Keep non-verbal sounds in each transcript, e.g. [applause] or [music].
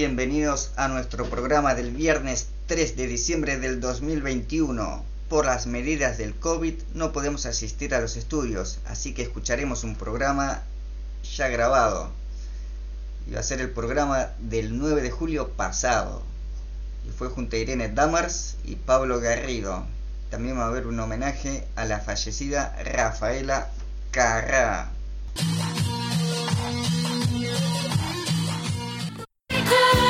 Bienvenidos a nuestro programa del viernes 3 de diciembre del 2021. Por las medidas del COVID no podemos asistir a los estudios, así que escucharemos un programa ya grabado y a ser el programa del 9 de julio pasado. Y fue junto a Irene Damars y Pablo Garrido. También va a haber un homenaje a la fallecida Rafaela Carrá. good.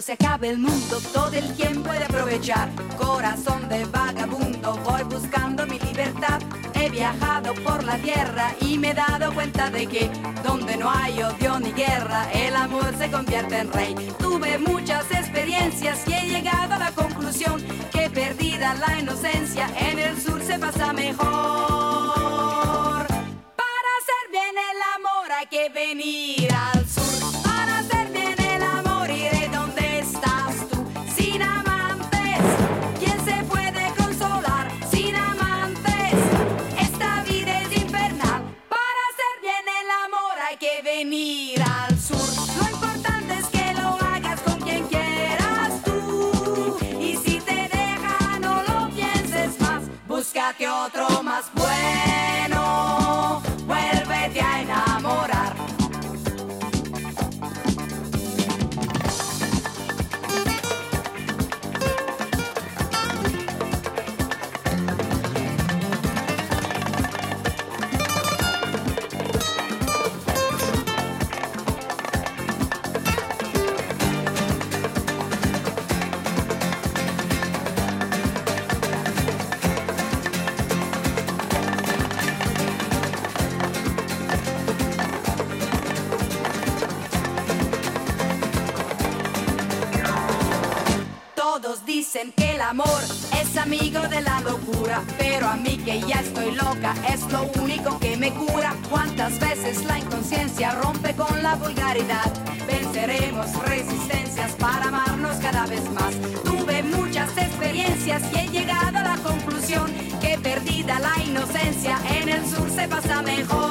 Se acabe el mundo, todo el tiempo de aprovechar. Corazón de vagabundo, voy buscando mi libertad. He viajado por la tierra y me he dado cuenta de que donde no hay odio ni guerra, el amor se convierte en rey. Tuve muchas experiencias y he llegado a la conclusión que perdida la inocencia, en el sur se pasa mejor. Que ya estoy loca es lo único que me cura. Cuántas veces la inconsciencia rompe con la vulgaridad. Venceremos resistencias para amarnos cada vez más. Tuve muchas experiencias y he llegado a la conclusión que perdida la inocencia en el sur se pasa mejor.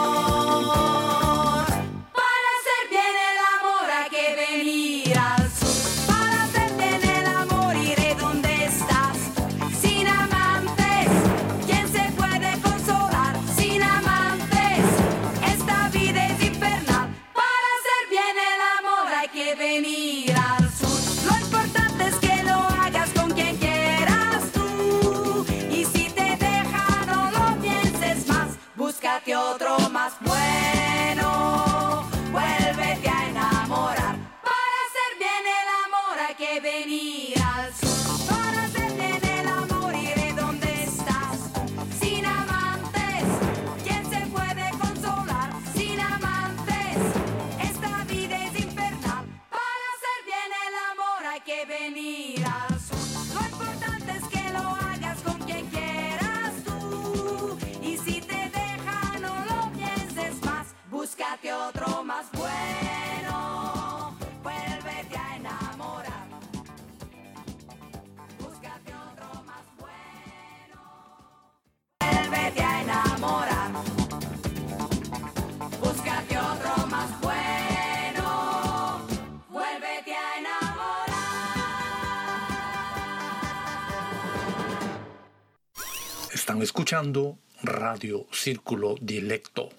Escuchando Radio Círculo Dilecto.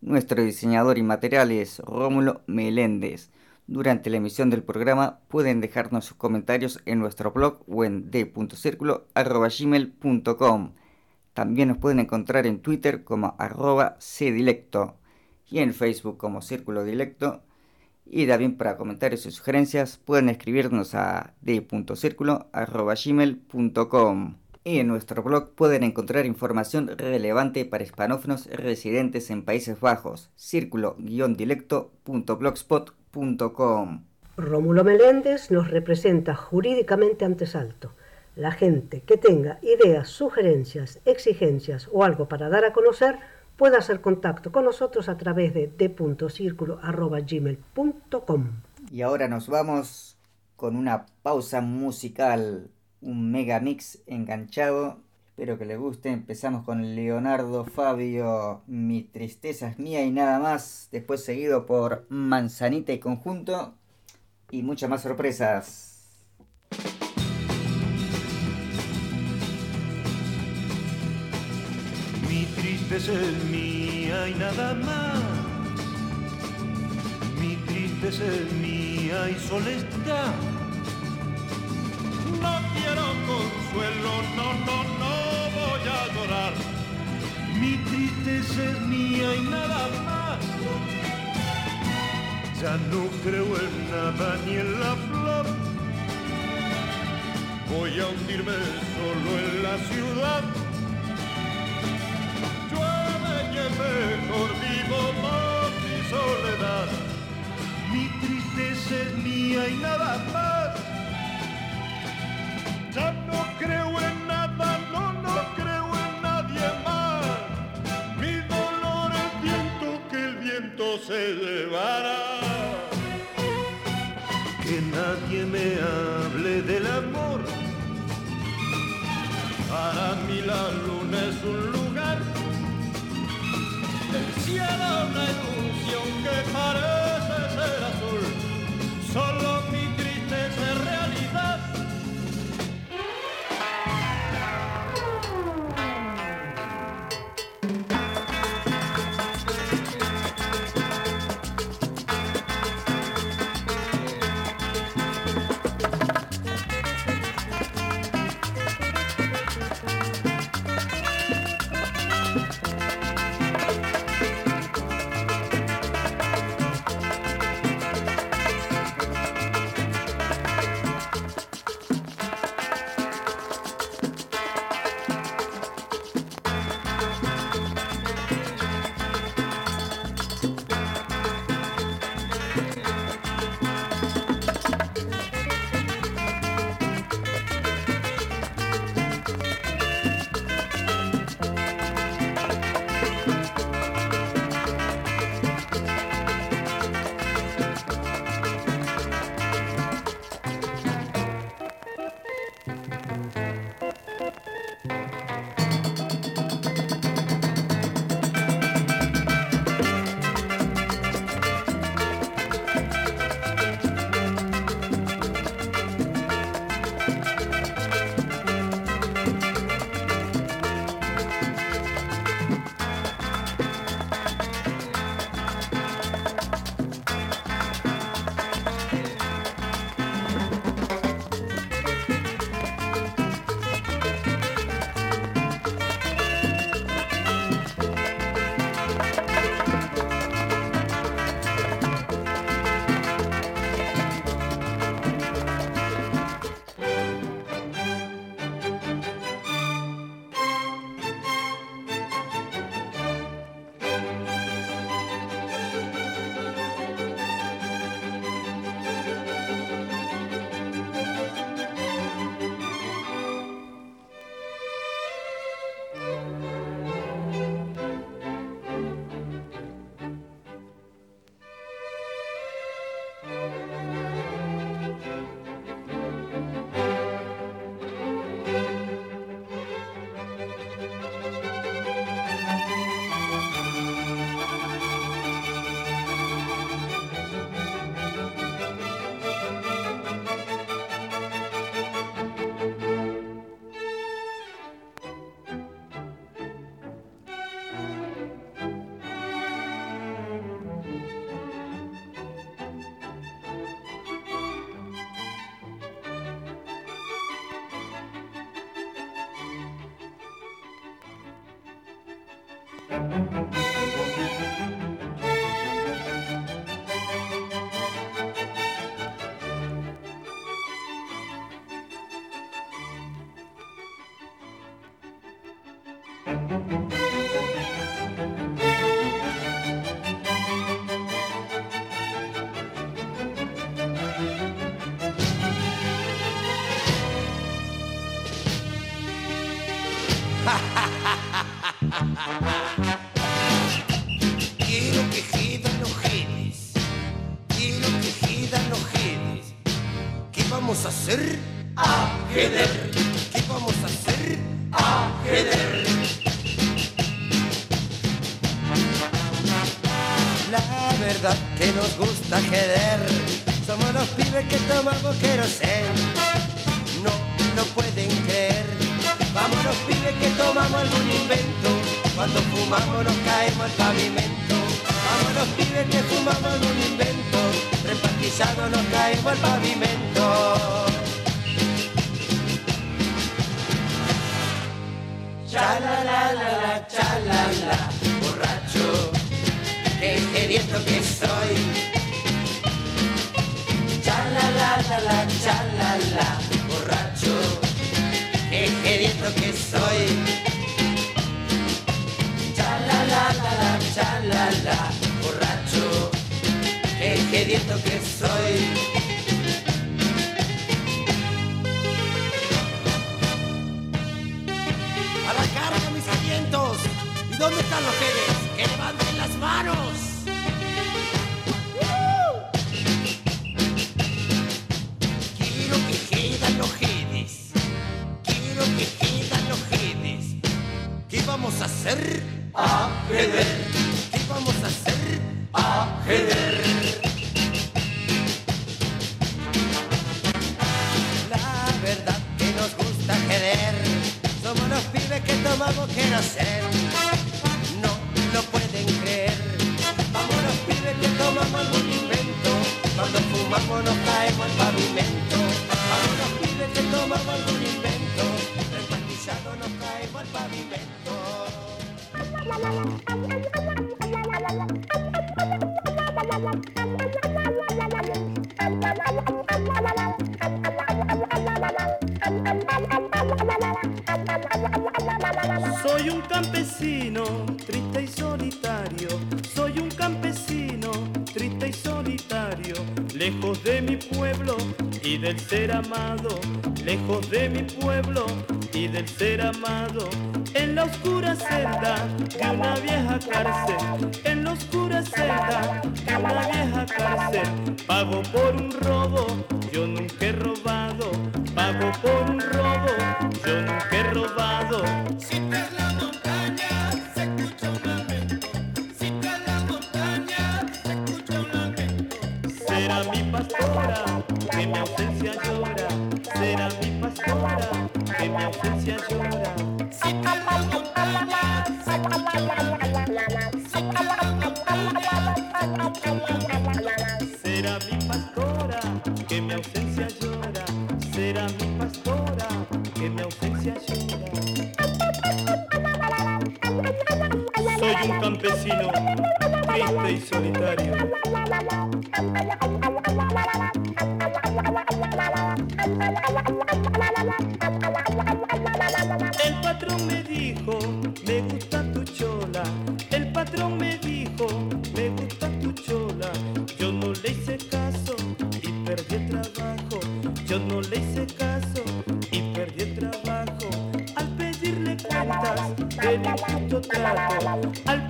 Nuestro diseñador y material es Rómulo Meléndez. Durante la emisión del programa pueden dejarnos sus comentarios en nuestro blog o en. También nos pueden encontrar en Twitter como arroba cdilecto y en Facebook como Círculo Dilecto. Y también para comentarios y sugerencias pueden escribirnos a d.circulo.gmail.com. Y en nuestro blog pueden encontrar información relevante para hispanófonos residentes en Países Bajos. Círculo-dilecto.blogspot.com. Rómulo Meléndez nos representa jurídicamente ante Salto. La gente que tenga ideas, sugerencias, exigencias o algo para dar a conocer puede hacer contacto con nosotros a través de d.circulo.gmail.com. Y ahora nos vamos con una pausa musical un mega mix enganchado. Espero que les guste. Empezamos con Leonardo Fabio, Mi tristeza es mía y nada más. Después seguido por Manzanita y Conjunto. Y muchas más sorpresas. Mi tristeza es mía y nada más. Mi tristeza es mía y solo está no quiero consuelo, no, no, no voy a llorar. Mi tristeza es mía y nada más. Ya no creo en nada ni en la flor. Voy a hundirme solo en la ciudad. Llueve y mejor vivo más mi soledad. Mi tristeza es mía y nada más. Se llevará. Que nadie me hable del amor. Para mí la luna es un lugar. El cielo una ilusión que parece ser azul. Solo Quiero Hey, [laughs] hey. un campesino triste y solitario. El patrón me dijo al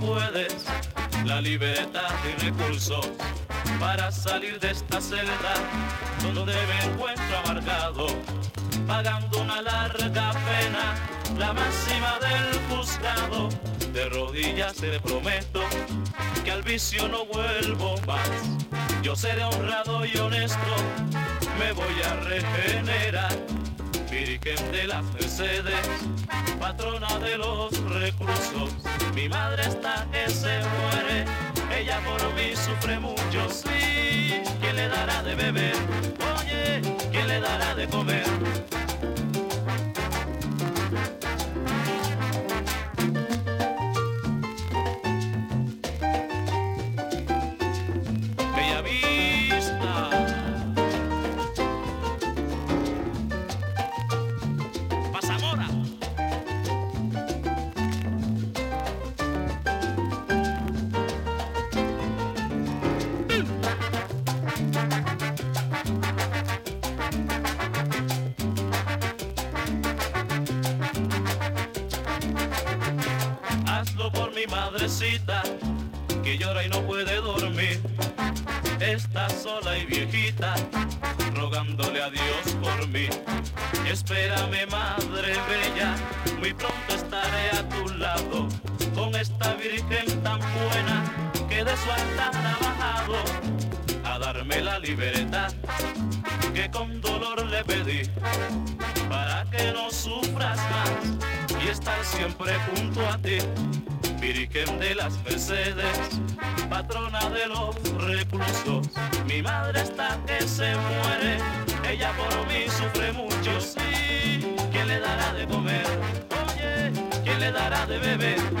puedes la libertad y recursos para salir de esta celda donde me encuentro amargado, pagando una larga pena, la máxima del juzgado. De rodillas te prometo que al vicio no vuelvo más. Yo seré honrado y honesto, me voy a regenerar. Virgen de las Mercedes, patrona de los reclusos. Mi madre está que se muere, ella por mí sufre mucho, sí. ¿Quién le dará de beber? Oye, ¿quién le dará de comer? siempre junto a ti. Virgen de las Mercedes, patrona de los reclusos. Mi madre está que se muere, ella por mí sufre mucho, sí. ¿Quién le dará de comer? Oye, ¿quién le dará de beber?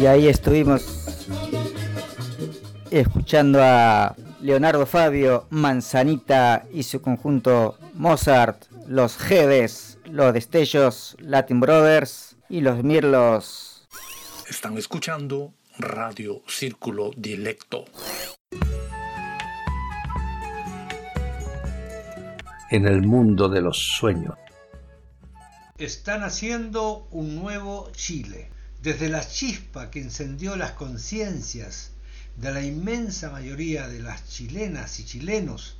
Y ahí estuvimos escuchando a Leonardo Fabio, Manzanita y su conjunto Mozart, los Jedes, los Destellos, Latin Brothers y los Mirlos. Están escuchando Radio Círculo Dilecto. en el mundo de los sueños. Están haciendo un nuevo Chile. Desde la chispa que encendió las conciencias de la inmensa mayoría de las chilenas y chilenos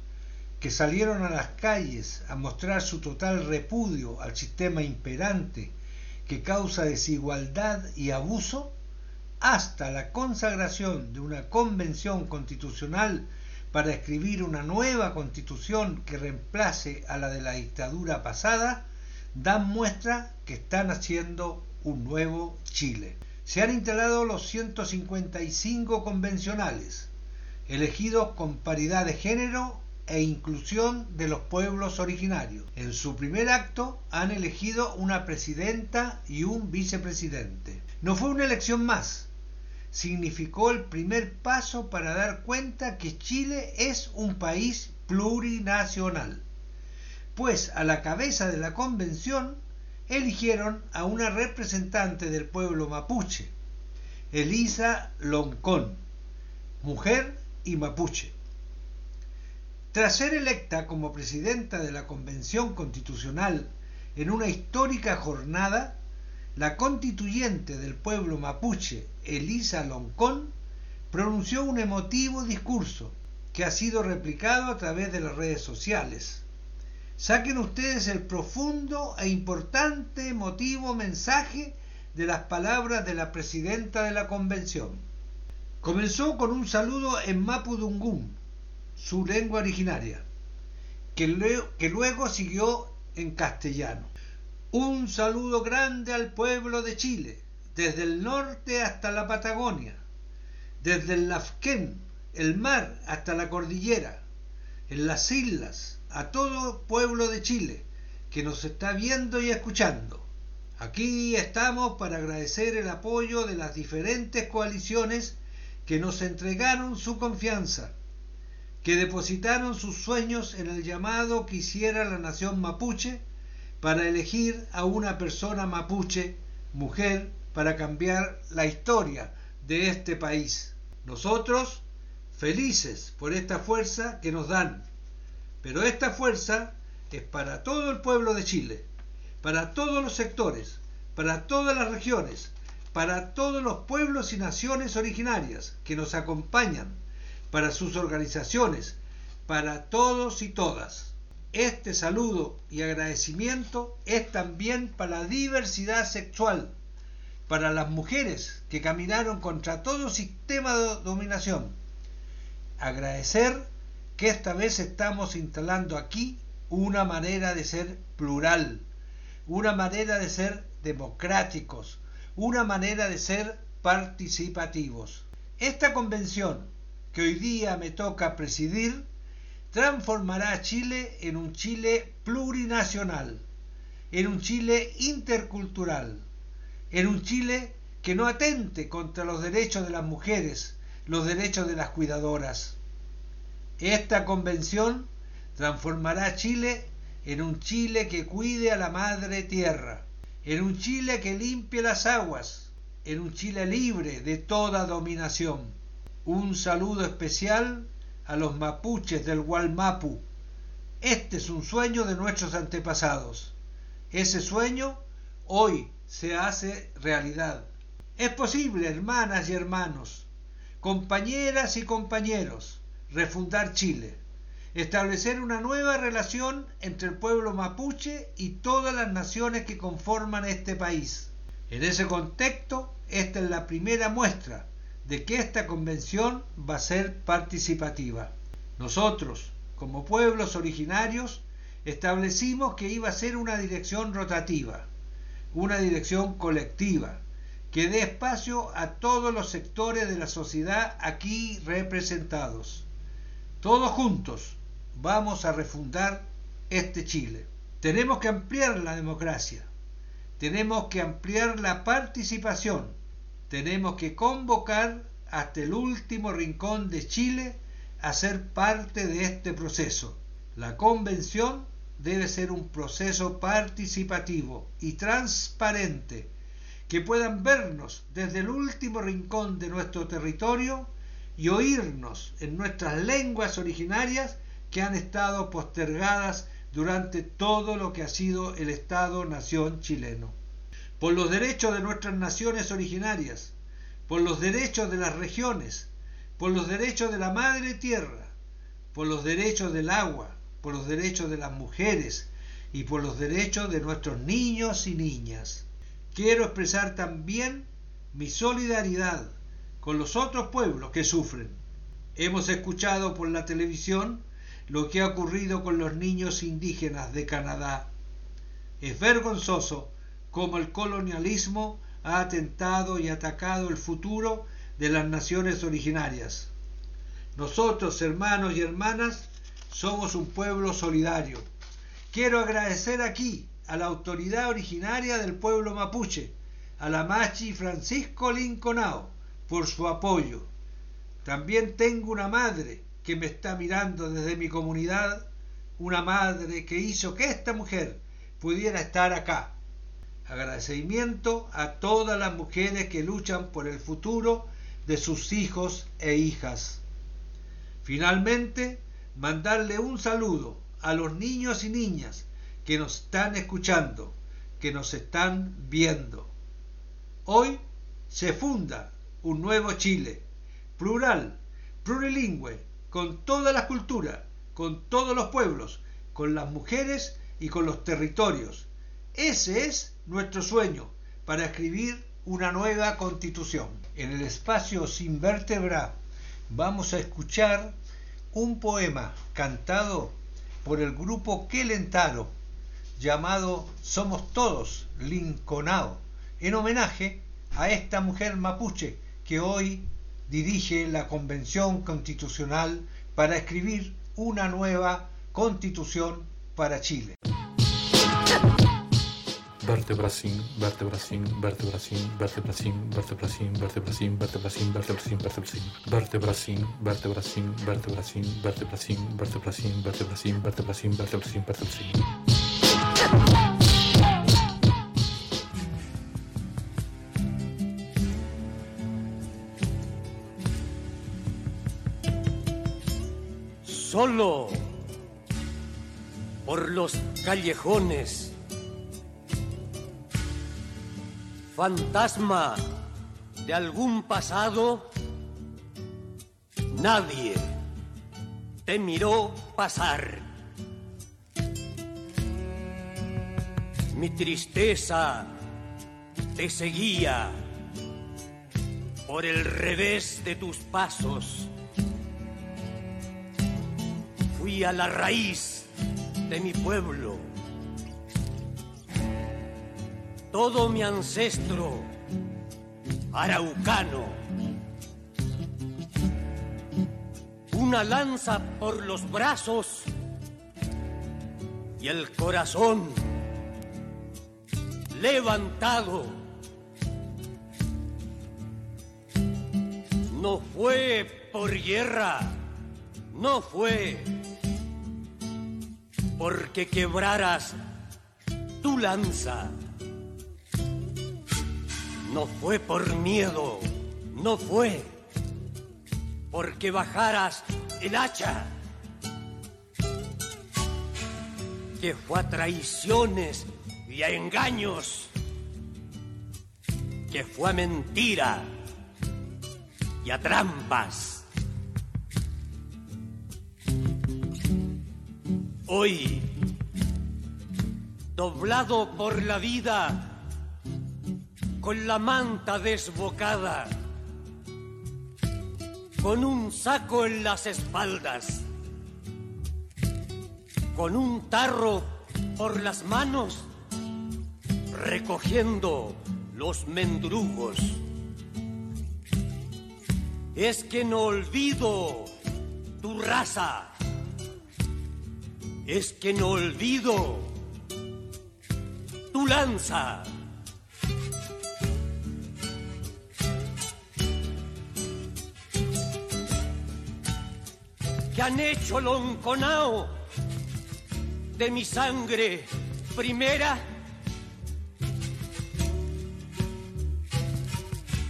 que salieron a las calles a mostrar su total repudio al sistema imperante que causa desigualdad y abuso, hasta la consagración de una convención constitucional para escribir una nueva constitución que reemplace a la de la dictadura pasada, dan muestra que están haciendo un nuevo Chile. Se han instalado los 155 convencionales, elegidos con paridad de género e inclusión de los pueblos originarios. En su primer acto han elegido una presidenta y un vicepresidente. No fue una elección más, significó el primer paso para dar cuenta que Chile es un país plurinacional, pues a la cabeza de la convención eligieron a una representante del pueblo mapuche, Elisa Loncón, mujer y mapuche. Tras ser electa como presidenta de la Convención Constitucional en una histórica jornada, la constituyente del pueblo mapuche, Elisa Loncón, pronunció un emotivo discurso que ha sido replicado a través de las redes sociales. Saquen ustedes el profundo e importante emotivo mensaje de las palabras de la presidenta de la convención. Comenzó con un saludo en Mapudungún, su lengua originaria, que, que luego siguió en castellano. Un saludo grande al pueblo de Chile, desde el norte hasta la Patagonia, desde el Lafquén, el mar hasta la cordillera, en las islas, a todo pueblo de Chile que nos está viendo y escuchando. Aquí estamos para agradecer el apoyo de las diferentes coaliciones que nos entregaron su confianza, que depositaron sus sueños en el llamado que hiciera la nación mapuche para elegir a una persona mapuche, mujer, para cambiar la historia de este país. Nosotros, felices por esta fuerza que nos dan, pero esta fuerza es para todo el pueblo de Chile, para todos los sectores, para todas las regiones, para todos los pueblos y naciones originarias que nos acompañan, para sus organizaciones, para todos y todas. Este saludo y agradecimiento es también para la diversidad sexual, para las mujeres que caminaron contra todo sistema de dominación. Agradecer que esta vez estamos instalando aquí una manera de ser plural, una manera de ser democráticos, una manera de ser participativos. Esta convención que hoy día me toca presidir transformará a Chile en un Chile plurinacional, en un Chile intercultural, en un Chile que no atente contra los derechos de las mujeres, los derechos de las cuidadoras. Esta convención transformará a Chile en un Chile que cuide a la madre tierra, en un Chile que limpie las aguas, en un Chile libre de toda dominación. Un saludo especial a los mapuches del Gualmapu. Este es un sueño de nuestros antepasados. Ese sueño hoy se hace realidad. Es posible, hermanas y hermanos, compañeras y compañeros, refundar Chile, establecer una nueva relación entre el pueblo mapuche y todas las naciones que conforman este país. En ese contexto, esta es la primera muestra de que esta convención va a ser participativa. Nosotros, como pueblos originarios, establecimos que iba a ser una dirección rotativa, una dirección colectiva, que dé espacio a todos los sectores de la sociedad aquí representados. Todos juntos vamos a refundar este Chile. Tenemos que ampliar la democracia, tenemos que ampliar la participación, tenemos que convocar hasta el último rincón de Chile a ser parte de este proceso. La convención debe ser un proceso participativo y transparente, que puedan vernos desde el último rincón de nuestro territorio y oírnos en nuestras lenguas originarias que han estado postergadas durante todo lo que ha sido el Estado-Nación chileno. Por los derechos de nuestras naciones originarias, por los derechos de las regiones, por los derechos de la madre tierra, por los derechos del agua, por los derechos de las mujeres y por los derechos de nuestros niños y niñas. Quiero expresar también mi solidaridad con los otros pueblos que sufren. Hemos escuchado por la televisión lo que ha ocurrido con los niños indígenas de Canadá. Es vergonzoso cómo el colonialismo ha atentado y atacado el futuro de las naciones originarias. Nosotros, hermanos y hermanas, somos un pueblo solidario. Quiero agradecer aquí a la autoridad originaria del pueblo mapuche, a la Machi Francisco Linconao, por su apoyo. También tengo una madre que me está mirando desde mi comunidad, una madre que hizo que esta mujer pudiera estar acá. Agradecimiento a todas las mujeres que luchan por el futuro de sus hijos e hijas. Finalmente, mandarle un saludo a los niños y niñas que nos están escuchando, que nos están viendo. Hoy se funda un nuevo Chile, plural, plurilingüe, con todas las culturas, con todos los pueblos, con las mujeres y con los territorios. Ese es nuestro sueño para escribir una nueva constitución. En el espacio sin vértebra vamos a escuchar un poema cantado por el grupo Quelentaro llamado Somos Todos Linconao, en homenaje a esta mujer mapuche que hoy dirige la Convención Constitucional para escribir una nueva constitución para Chile. Solo por los callejones fantasma de algún pasado, nadie te miró pasar. Mi tristeza te seguía por el revés de tus pasos. Fui a la raíz de mi pueblo todo mi ancestro araucano. Una lanza por los brazos y el corazón levantado. No fue por guerra, no fue porque quebraras tu lanza No fue por miedo, no fue porque bajaras el hacha. Que fue a traiciones y a engaños. Que fue a mentira y a trampas. Hoy, doblado por la vida, con la manta desbocada, con un saco en las espaldas, con un tarro por las manos, recogiendo los mendrugos. Es que no olvido tu raza, es que no olvido tu lanza. que han hecho lonconao de mi sangre primera.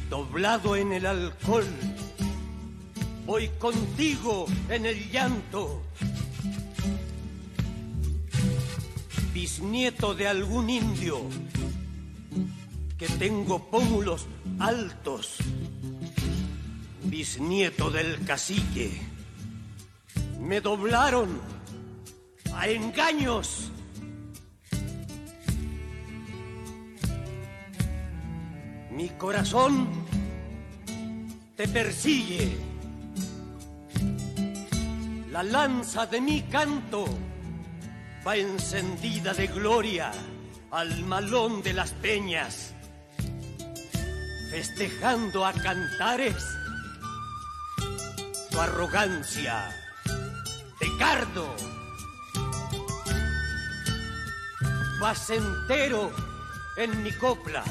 Doblado en el alcohol, voy contigo en el llanto. Bisnieto de algún indio, que tengo pómulos altos. Bisnieto del cacique me doblaron a engaños. Mi corazón te persigue. La lanza de mi canto va encendida de gloria al malón de las peñas, festejando a cantares tu arrogancia Ricardo. Vas entero en mi copla.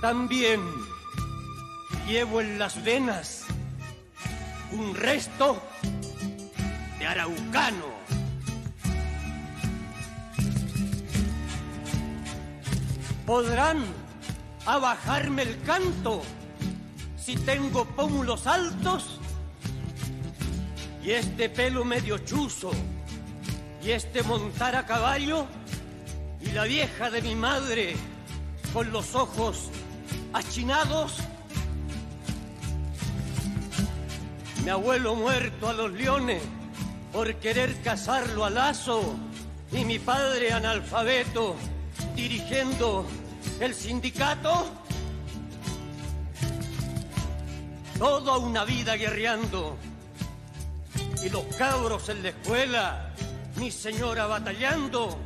También llevo en las venas un resto araucano. Podrán abajarme el canto si tengo pómulos altos y este pelo medio chuzo, y este montar a caballo, y la vieja de mi madre con los ojos achinados. Mi abuelo muerto a los leones por querer casarlo a lazo, y mi padre analfabeto dirigiendo el sindicato. Toda una vida guerreando y los cabros en la escuela, mi señora batallando.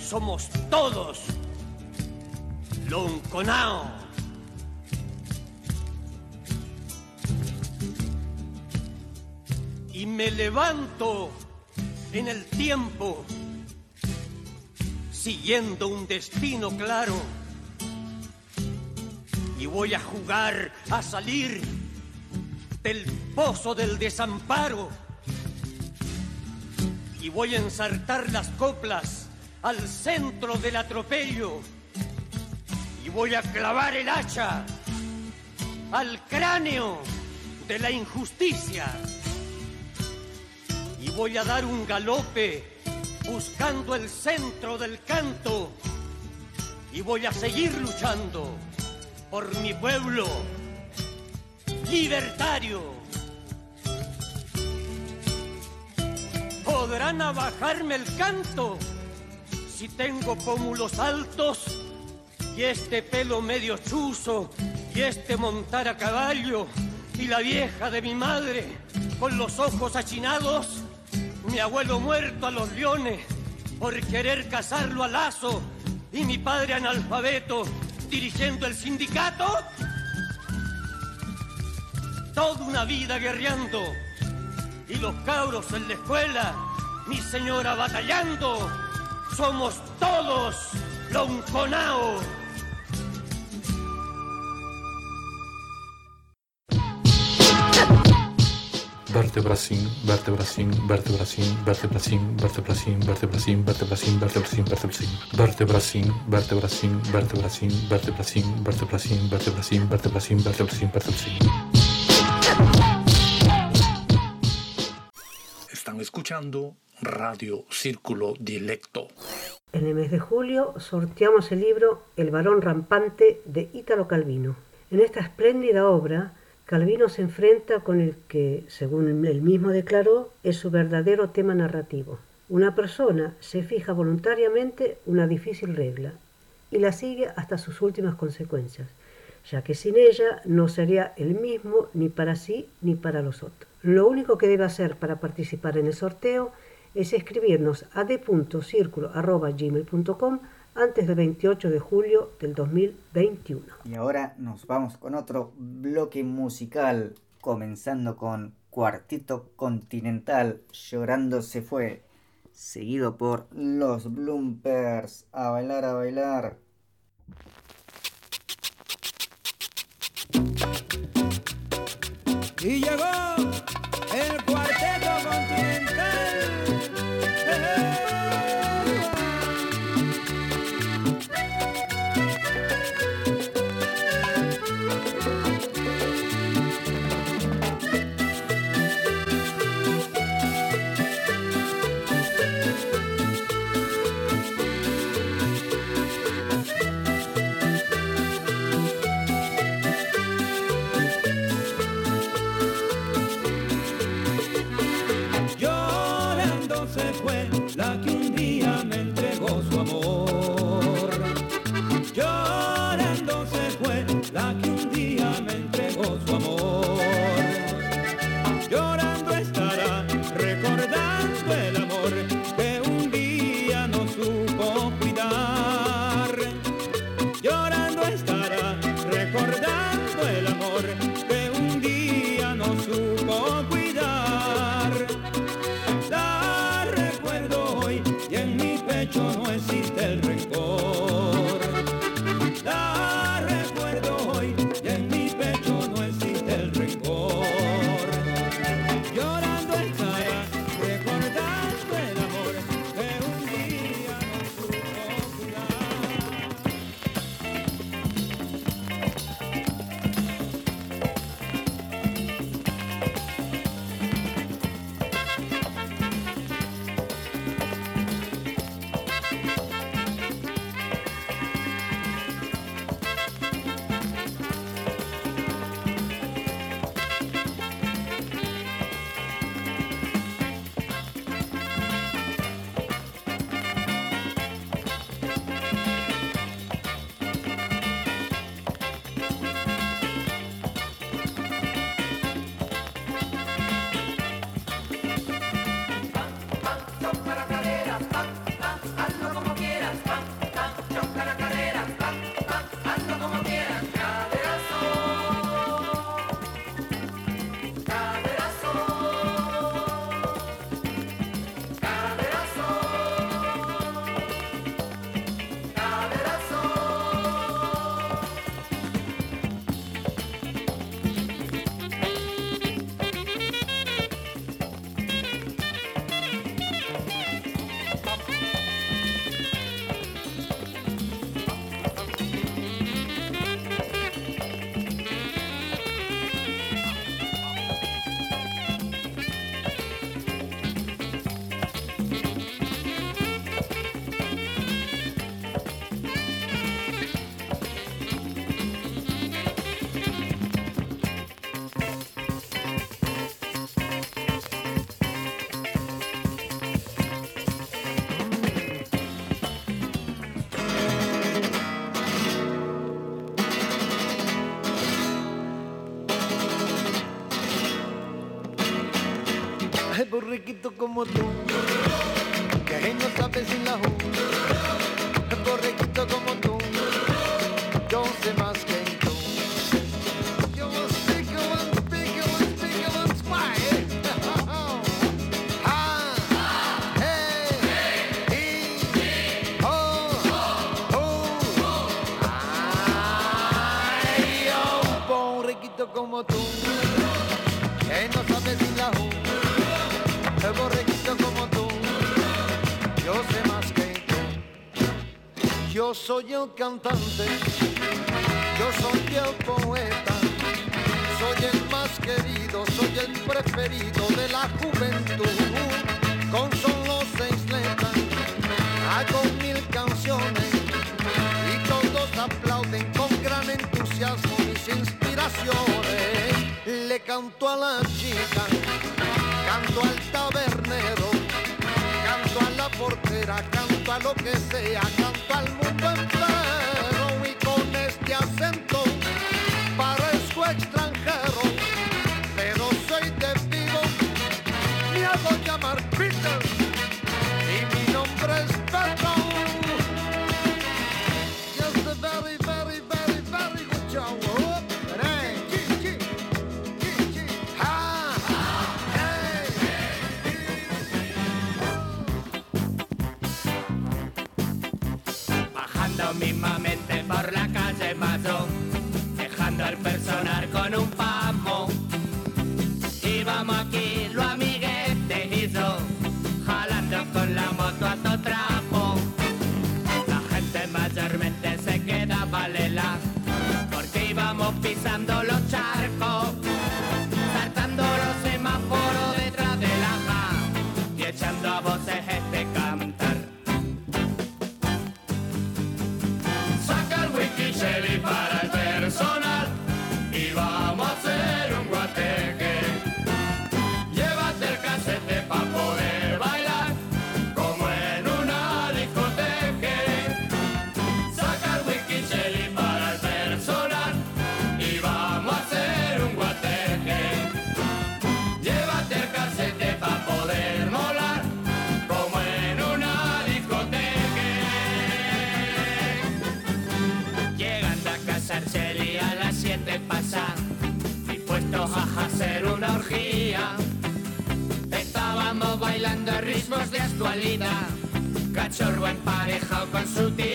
Somos todos lonconao. Y me levanto en el tiempo, siguiendo un destino claro. Y voy a jugar a salir del pozo del desamparo. Y voy a ensartar las coplas al centro del atropello. Y voy a clavar el hacha al cráneo de la injusticia voy a dar un galope buscando el centro del canto y voy a seguir luchando por mi pueblo libertario. Podrán abajarme el canto si tengo pómulos altos y este pelo medio chuzo y este montar a caballo y la vieja de mi madre con los ojos achinados, mi abuelo muerto a los leones por querer casarlo a lazo y mi padre analfabeto dirigiendo el sindicato toda una vida guerreando y los cabros en la escuela, mi señora batallando, somos todos lonconao. Vertebracín, vertebracín, vertebracín, vertebracín, vertebracín, vertebracín, vertebracín, vertebracín, vertebracín. Vertebracín, vertebracín, vertebracín, vertebracín, vertebracín, vertebracín, vertebracín, vertebracín, vertebracín. Están escuchando Radio Círculo Dilecto. En el mes de julio sorteamos el libro El varón rampante de Ítalo Calvino. En esta espléndida obra, Calvino se enfrenta con el que, según él mismo declaró, es su verdadero tema narrativo. Una persona se fija voluntariamente una difícil regla y la sigue hasta sus últimas consecuencias, ya que sin ella no sería el mismo ni para sí ni para los otros. Lo único que debe hacer para participar en el sorteo es escribirnos a d.circulo.gmail.com antes del 28 de julio del 2021. Y ahora nos vamos con otro bloque musical, comenzando con Cuartito Continental, Llorando se fue, seguido por Los Bloopers, a bailar, a bailar. Y llegó el cuarteto continental. Ay, borrequito como tú, que no sabe sin la soy el cantante, yo soy el poeta, soy el más querido, soy el preferido de la juventud. Con solo seis letras hago mil canciones y todos aplauden con gran entusiasmo mis inspiraciones. Le canto a la chica, canto al tabernero, canto a la portera, canto a lo que sea, mismamente por la calle pasó, dejando al personal con un pamo. Íbamos aquí, lo amiguete hizo, jalando con la moto a todo trapo. La gente mayormente se quedaba lela, porque íbamos pisando los charcos, ritmos de actualidad, cachorro emparejado con su tía.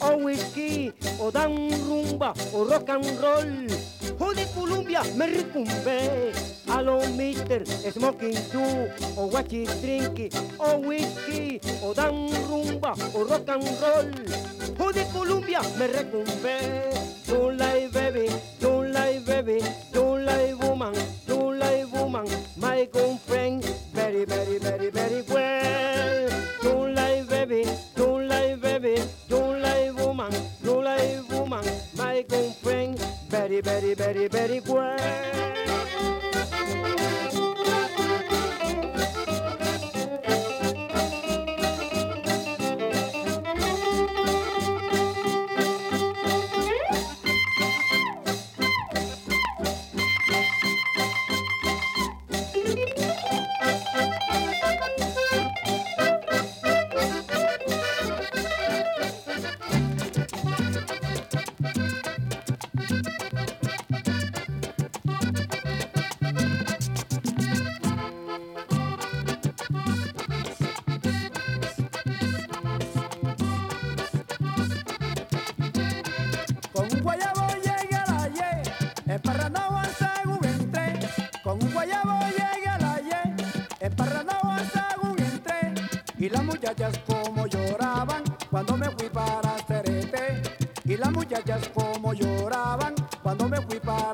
O whisky, o dan rumba, o rock and roll. O de me recumbe. Hello, mister, smoking too, o o whisky, o dan rumba, o rock and roll. O de Colombia me recumbe. Don't lie, baby, Y las muchachas como lloraban cuando me fui para Cerete. Y las muchachas como lloraban cuando me fui para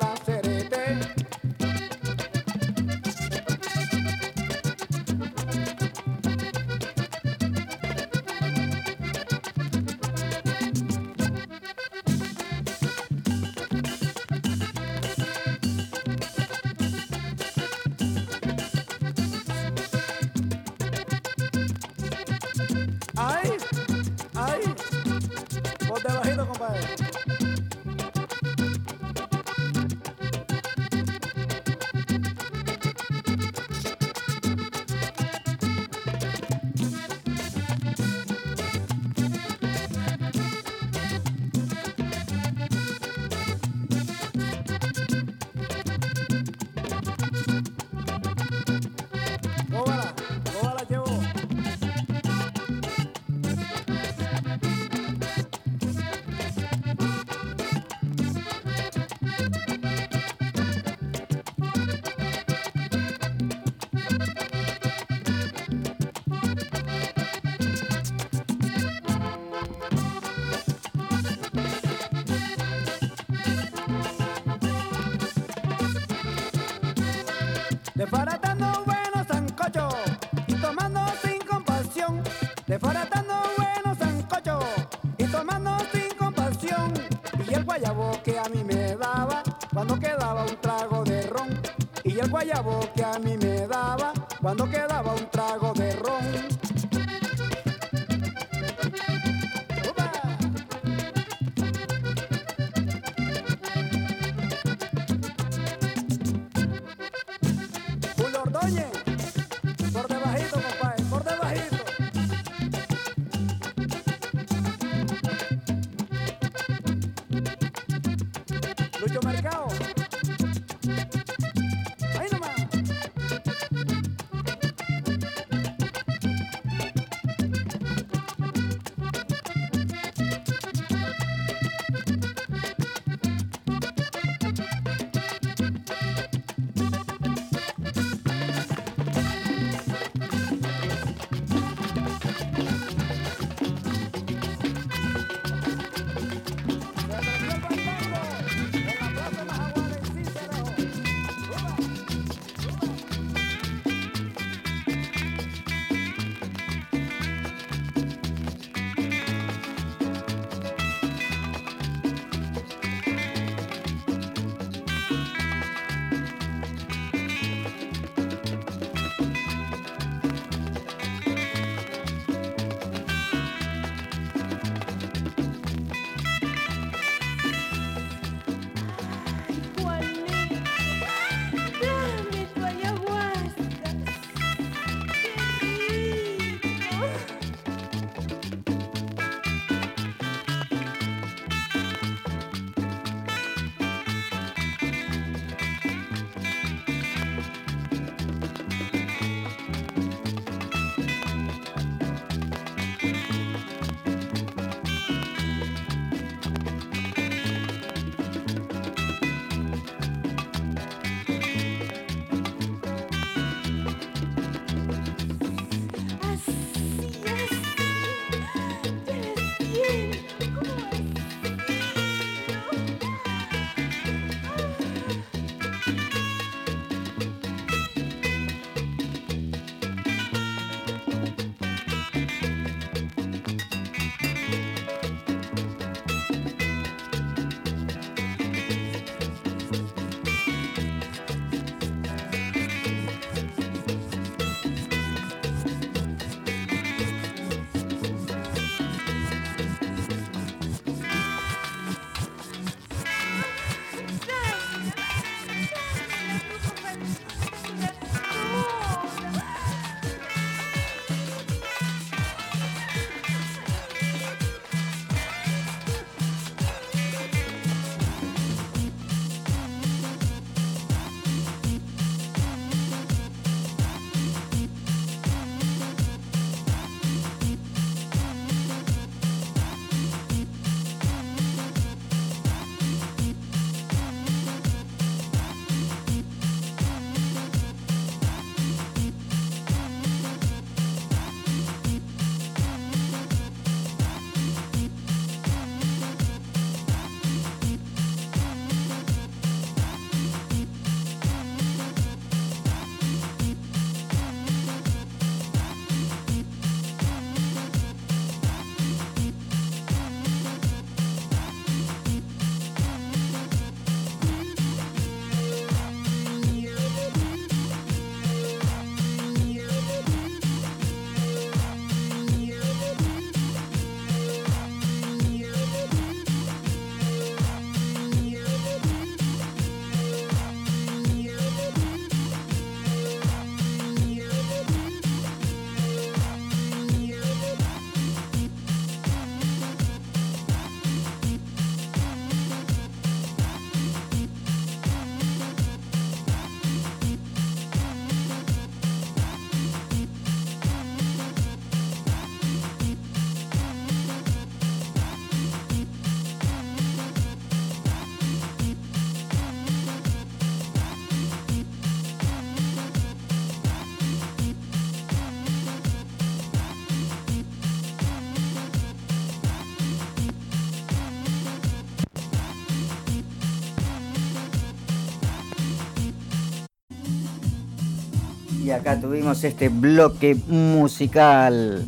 Y acá tuvimos este bloque musical,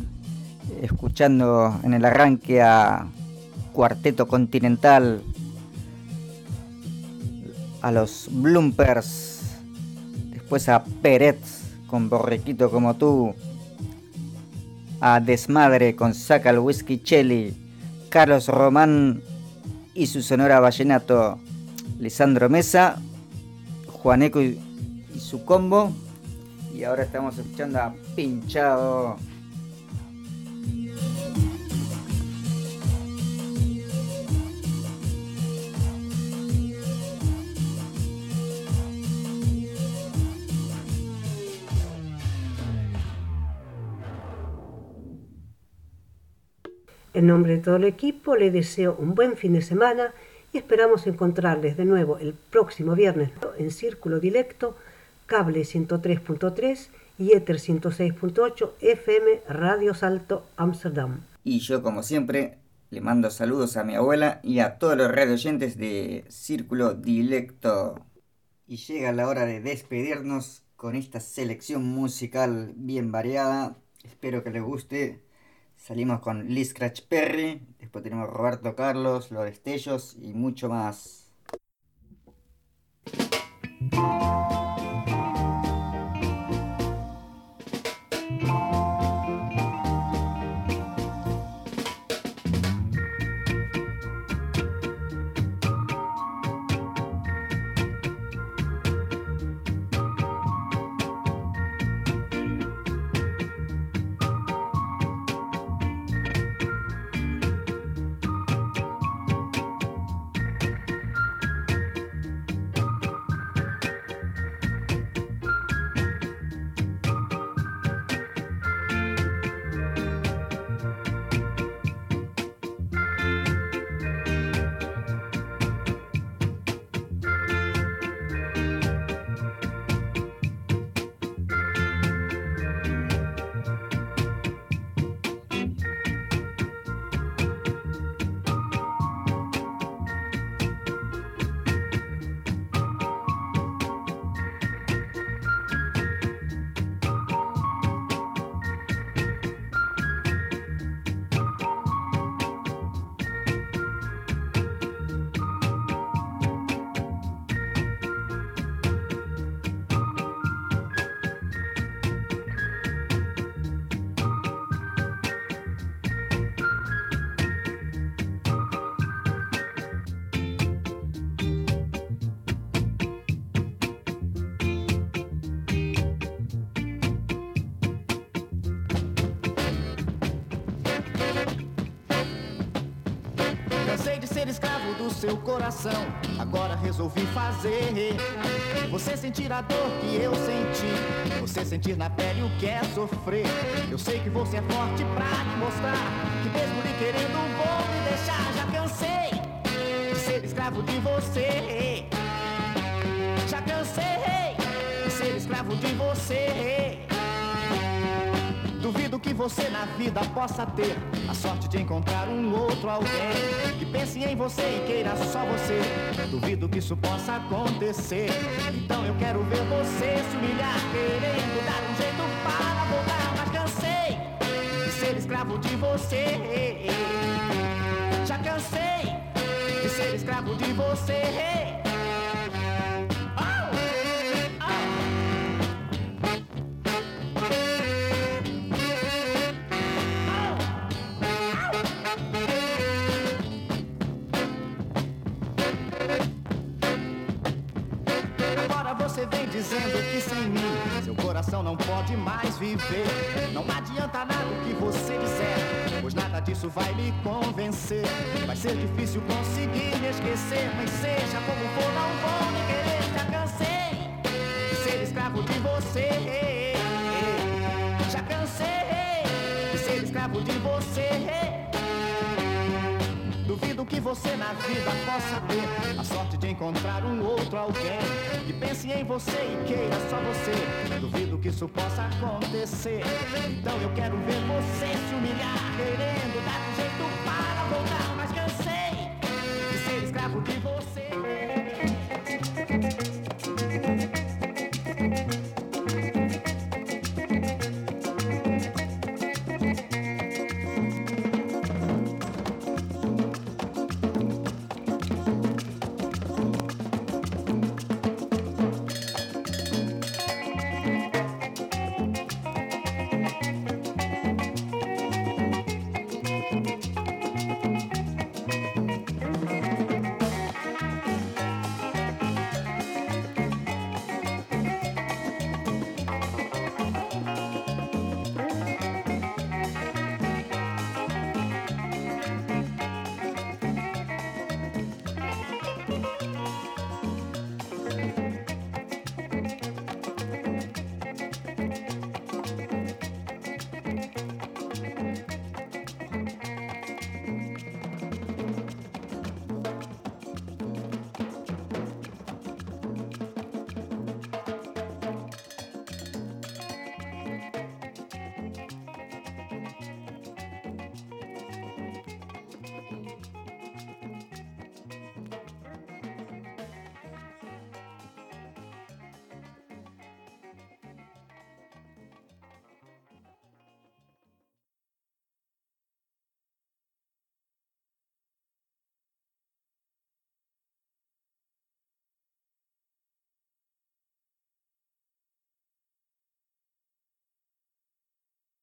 escuchando en el arranque a Cuarteto Continental, a los Bloopers, después a Peret con Borriquito como tú, a Desmadre con Saca el Whisky Chelly, Carlos Román y su sonora vallenato, Lisandro Mesa, Juaneco y su combo. Y ahora estamos escuchando a Pinchado. En nombre de todo el equipo le deseo un buen fin de semana y esperamos encontrarles de nuevo el próximo viernes en Círculo Directo, cable 103.3 y Ether 106.8 FM Radio Salto Amsterdam. Y yo como siempre le mando saludos a mi abuela y a todos los radio oyentes de Círculo Directo. Y llega la hora de despedirnos con esta selección musical bien variada. Espero que les guste. Salimos con Lee Scratch Perry, después tenemos Roberto Carlos, Los Destellos y mucho más. Seu coração. Agora resolvi fazer você sentir a dor que eu senti. Você sentir na pele o que é sofrer. Eu sei que você é forte pra te mostrar que mesmo lhe querendo vou me deixar. Já cansei de ser escravo de você. Já cansei de ser escravo de você. Duvido que você na vida possa ter sorte de encontrar um outro alguém que pense em você e queira só você. Duvido que isso possa acontecer. Então eu quero ver você se humilhar, querendo dar um jeito para voltar. Mas cansei de ser escravo de você. Já cansei de ser escravo de você. Dizendo que sem mim seu coração não pode mais viver. Não adianta nada o que você disser, pois nada disso vai me convencer. Vai ser difícil conseguir me esquecer, mas seja como for, não vou me querer. Já cansei de ser escravo de você. Já cansei de ser escravo de você. Duvido que você na vida possa ter a sorte de encontrar um outro alguém que pense em você e queira só você. Duvido que isso possa acontecer. Então eu quero ver você se humilhar, querendo dar um jeito.